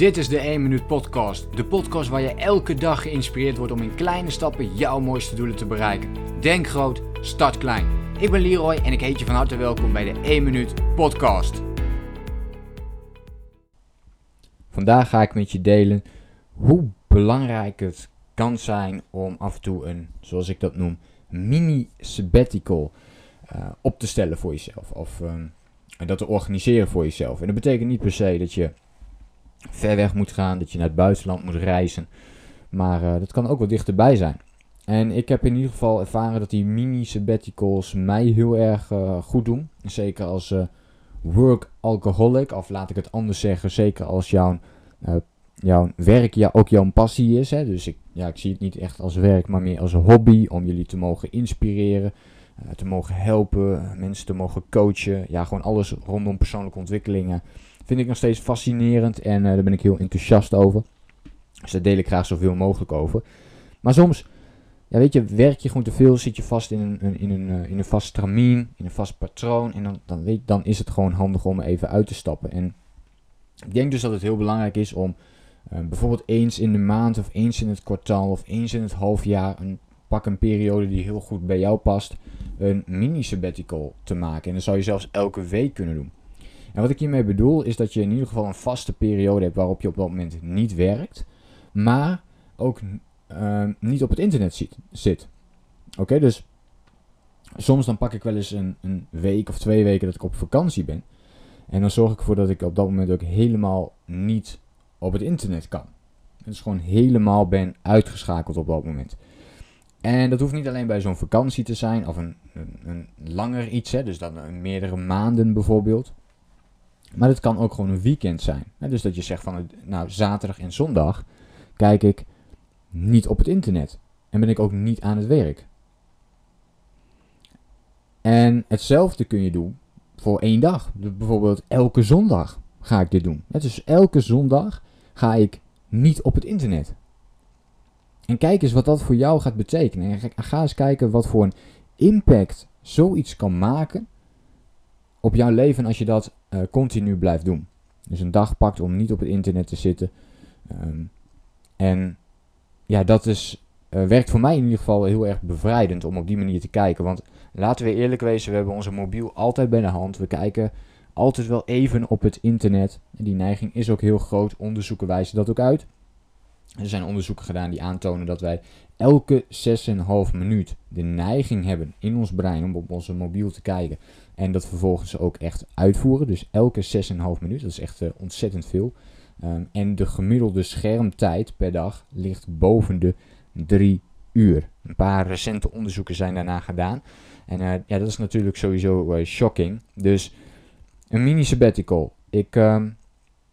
Dit is de 1 Minuut Podcast. De podcast waar je elke dag geïnspireerd wordt om in kleine stappen jouw mooiste doelen te bereiken. Denk groot, start klein. Ik ben Leroy en ik heet je van harte welkom bij de 1 Minuut Podcast. Vandaag ga ik met je delen hoe belangrijk het kan zijn om af en toe een, zoals ik dat noem, mini sabbatical uh, op te stellen voor jezelf. Of um, dat te organiseren voor jezelf. En dat betekent niet per se dat je ver weg moet gaan, dat je naar het buitenland moet reizen. Maar uh, dat kan ook wel dichterbij zijn. En ik heb in ieder geval ervaren dat die mini sabbaticals mij heel erg uh, goed doen. Zeker als uh, work alcoholic, of laat ik het anders zeggen, zeker als jouw, jouw werk ja, ook jouw passie is. Hè. Dus ik, ja, ik zie het niet echt als werk, maar meer als hobby om jullie te mogen inspireren. Te mogen helpen, mensen te mogen coachen. Ja, gewoon alles rondom persoonlijke ontwikkelingen vind ik nog steeds fascinerend en uh, daar ben ik heel enthousiast over. Dus daar deel ik graag zoveel mogelijk over. Maar soms, ja, weet je, werk je gewoon te veel, zit je vast in een, in een, uh, in een vast stramien, in een vast patroon. En dan, dan, weet, dan is het gewoon handig om even uit te stappen. En ik denk dus dat het heel belangrijk is om bijvoorbeeld eens in de maand of eens in het kwartaal of eens in het half jaar een pak een periode die heel goed bij jou past, een mini sabbatical te maken. En dat zou je zelfs elke week kunnen doen. En wat ik hiermee bedoel is dat je in ieder geval een vaste periode hebt waarop je op dat moment niet werkt, maar ook uh, niet op het internet zit. zit. Oké, dus soms dan pak ik wel eens een, een week of twee weken dat ik op vakantie ben. En dan zorg ik ervoor dat ik op dat moment ook helemaal niet op het internet kan. Dus gewoon helemaal ben uitgeschakeld op dat moment. En dat hoeft niet alleen bij zo'n vakantie te zijn of een, een, een langer iets, hè, dus dan meerdere maanden bijvoorbeeld. Maar het kan ook gewoon een weekend zijn. Dus dat je zegt van, nou, zaterdag en zondag kijk ik niet op het internet. En ben ik ook niet aan het werk. En hetzelfde kun je doen voor één dag. Dus bijvoorbeeld elke zondag ga ik dit doen. Dus elke zondag ga ik niet op het internet. En kijk eens wat dat voor jou gaat betekenen. En ga eens kijken wat voor een impact zoiets kan maken op jouw leven als je dat uh, continu blijft doen. Dus een dag pakt om niet op het internet te zitten. Um, en ja, dat is, uh, werkt voor mij in ieder geval heel erg bevrijdend om op die manier te kijken. Want laten we eerlijk wezen, we hebben onze mobiel altijd bij de hand. We kijken altijd wel even op het internet. Die neiging is ook heel groot. Onderzoeken wijzen dat ook uit. Er zijn onderzoeken gedaan die aantonen dat wij elke 6,5 minuut de neiging hebben in ons brein om op onze mobiel te kijken. En dat vervolgens ook echt uitvoeren. Dus elke 6,5 minuut, dat is echt uh, ontzettend veel. Um, en de gemiddelde schermtijd per dag ligt boven de 3 uur. Een paar recente onderzoeken zijn daarna gedaan. En uh, ja, dat is natuurlijk sowieso uh, shocking. Dus een mini sabbatical. Ik, um,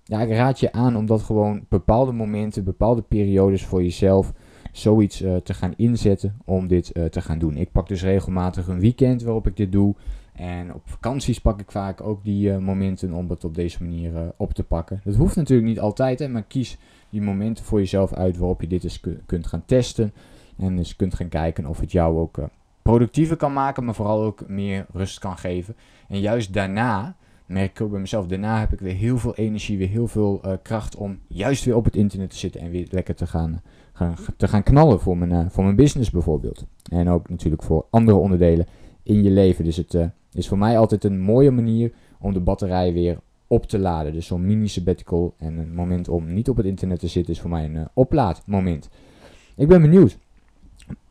ja, ik raad je aan om dat gewoon bepaalde momenten, bepaalde periodes voor jezelf zoiets uh, te gaan inzetten om dit uh, te gaan doen. Ik pak dus regelmatig een weekend waarop ik dit doe. En op vakanties pak ik vaak ook die uh, momenten om het op deze manier op te pakken. Dat hoeft natuurlijk niet altijd, hè, maar kies die momenten voor jezelf uit waarop je dit eens kunt gaan testen. En eens kunt gaan kijken of het jou ook productiever kan maken, maar vooral ook meer rust kan geven. En juist daarna merk ik ook bij mezelf, daarna heb ik weer heel veel energie, weer heel veel uh, kracht om juist weer op het internet te zitten en weer lekker te gaan, gaan te gaan knallen voor mijn, uh, voor mijn business bijvoorbeeld. En ook natuurlijk voor andere onderdelen in je leven. Dus het uh, is voor mij altijd een mooie manier om de batterij weer op te laden. Dus zo'n mini sabbatical en een moment om niet op het internet te zitten is voor mij een oplaadmoment. Ik ben benieuwd.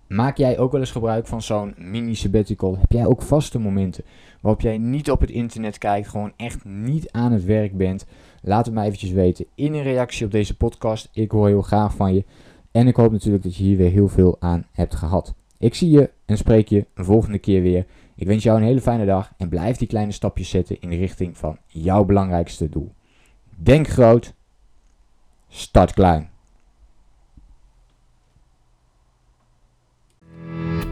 Maak jij ook wel eens gebruik van zo'n mini sabbatical? Heb jij ook vaste momenten waarop jij niet op het internet kijkt, gewoon echt niet aan het werk bent? Laat het mij eventjes weten in een reactie op deze podcast. Ik hoor heel graag van je. En ik hoop natuurlijk dat je hier weer heel veel aan hebt gehad. Ik zie je en spreek je een volgende keer weer. Ik wens jou een hele fijne dag en blijf die kleine stapjes zetten in de richting van jouw belangrijkste doel. Denk groot, start klein.